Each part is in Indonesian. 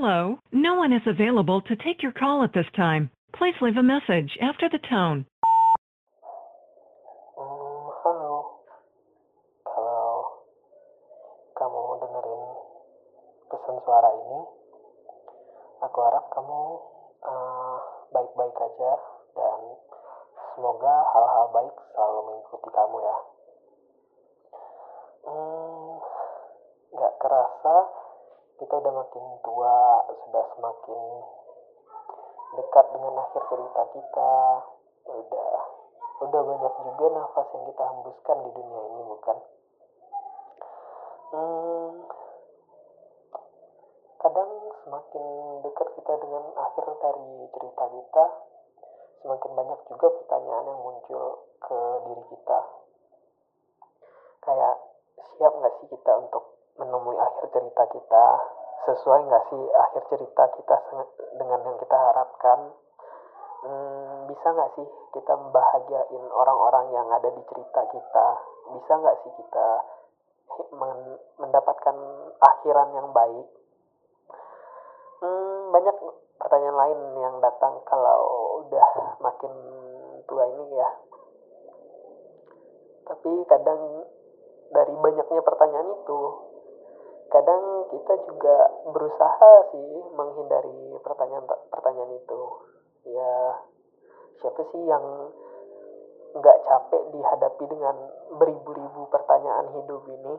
Hello. No one is available to take your call at this time. Please leave a message after the tone. Hmm, halo. Kalau kamu dengerin pesan suara ini, aku harap kamu eh, baik-baik aja dan semoga hal-hal baik selalu mengikuti kamu ya. Hmm, nggak kerasa kita udah makin tua, sudah semakin dekat dengan akhir cerita kita. Udah udah banyak juga nafas yang kita hembuskan di dunia ini bukan? Hmm, kadang semakin dekat kita dengan akhir dari cerita kita, semakin banyak juga pertanyaan yang muncul ke diri kita. Kayak siap nggak sih kita untuk menemui akhir cerita kita? Sesuai nggak sih akhir cerita kita dengan yang kita harapkan? Hmm, bisa nggak sih kita membahagiain orang-orang yang ada di cerita kita? Bisa nggak sih kita mendapatkan akhiran yang baik? Hmm, banyak pertanyaan lain yang datang kalau udah makin tua ini ya. Tapi kadang dari banyaknya pertanyaan itu, kadang kita juga berusaha sih menghindari pertanyaan-pertanyaan itu. Ya, siapa sih yang nggak capek dihadapi dengan beribu-ribu pertanyaan hidup ini?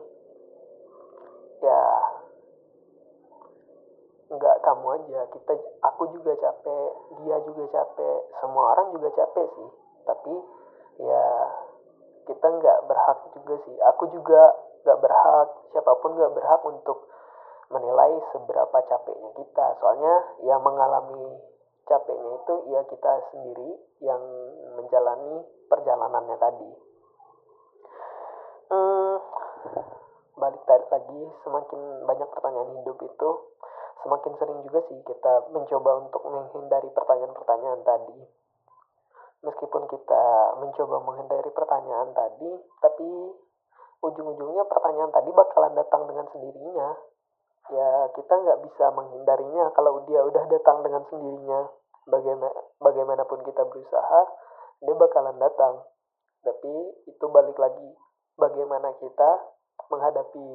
Ya, nggak kamu aja, kita, aku juga capek, dia juga capek, semua orang juga capek sih. Tapi ya kita nggak berhak juga sih. Aku juga nggak berhak, siapa pun nggak berhak untuk menilai seberapa capeknya kita. Soalnya yang mengalami capeknya itu ya kita sendiri yang menjalani perjalanannya tadi. Hmm, balik lagi, semakin banyak pertanyaan hidup itu, semakin sering juga sih kita mencoba untuk menghindari pertanyaan-pertanyaan tadi. Meskipun kita mencoba menghindari pertanyaan tadi, tapi ujung-ujungnya pertanyaan tadi bakalan datang dengan sendirinya. Ya, kita nggak bisa menghindarinya kalau dia udah datang dengan sendirinya. Bagaimana, bagaimanapun kita berusaha, dia bakalan datang. Tapi itu balik lagi, bagaimana kita menghadapi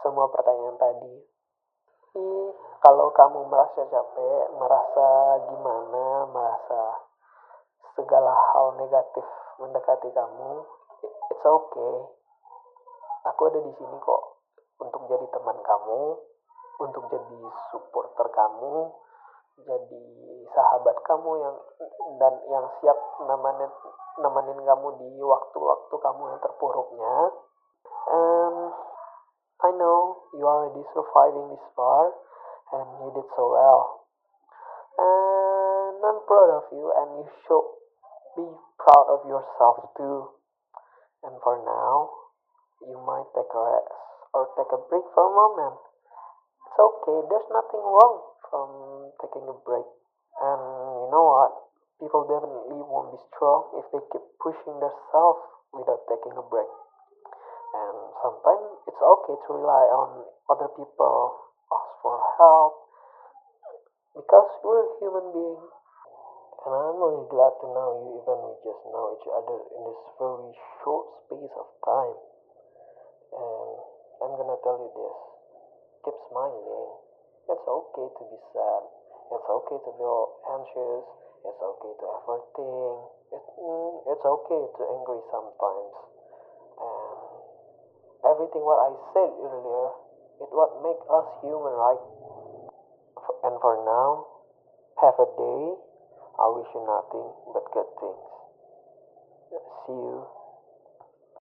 semua pertanyaan tadi. Kalau kamu merasa capek, merasa gimana, merasa segala hal negatif mendekati kamu, it's okay. Aku ada di sini kok untuk jadi teman kamu, untuk jadi supporter kamu, jadi sahabat kamu yang dan yang siap nemenin nemenin kamu di waktu-waktu kamu yang terpuruknya. Um, I know you are already surviving this far, and you did so well. And I'm proud of you, and you should be proud of yourself too. And for now, you might take a rest or take a break for a moment. It's okay, there's nothing wrong from taking a break. And you know what? People definitely won't be strong if they keep pushing themselves without taking a break. And sometimes it's okay to rely on other people, ask for help, because we're a human beings. I'm really glad to know you, even we just know each other in this very short space of time. And I'm gonna tell you this keep smiling. It's okay to be sad. It's okay to feel anxious. It's okay to overthink. It, mm, it's okay to angry sometimes. And everything what I said earlier, it what make us human, right? And for now, have a day. I wish you nothing but good things. See you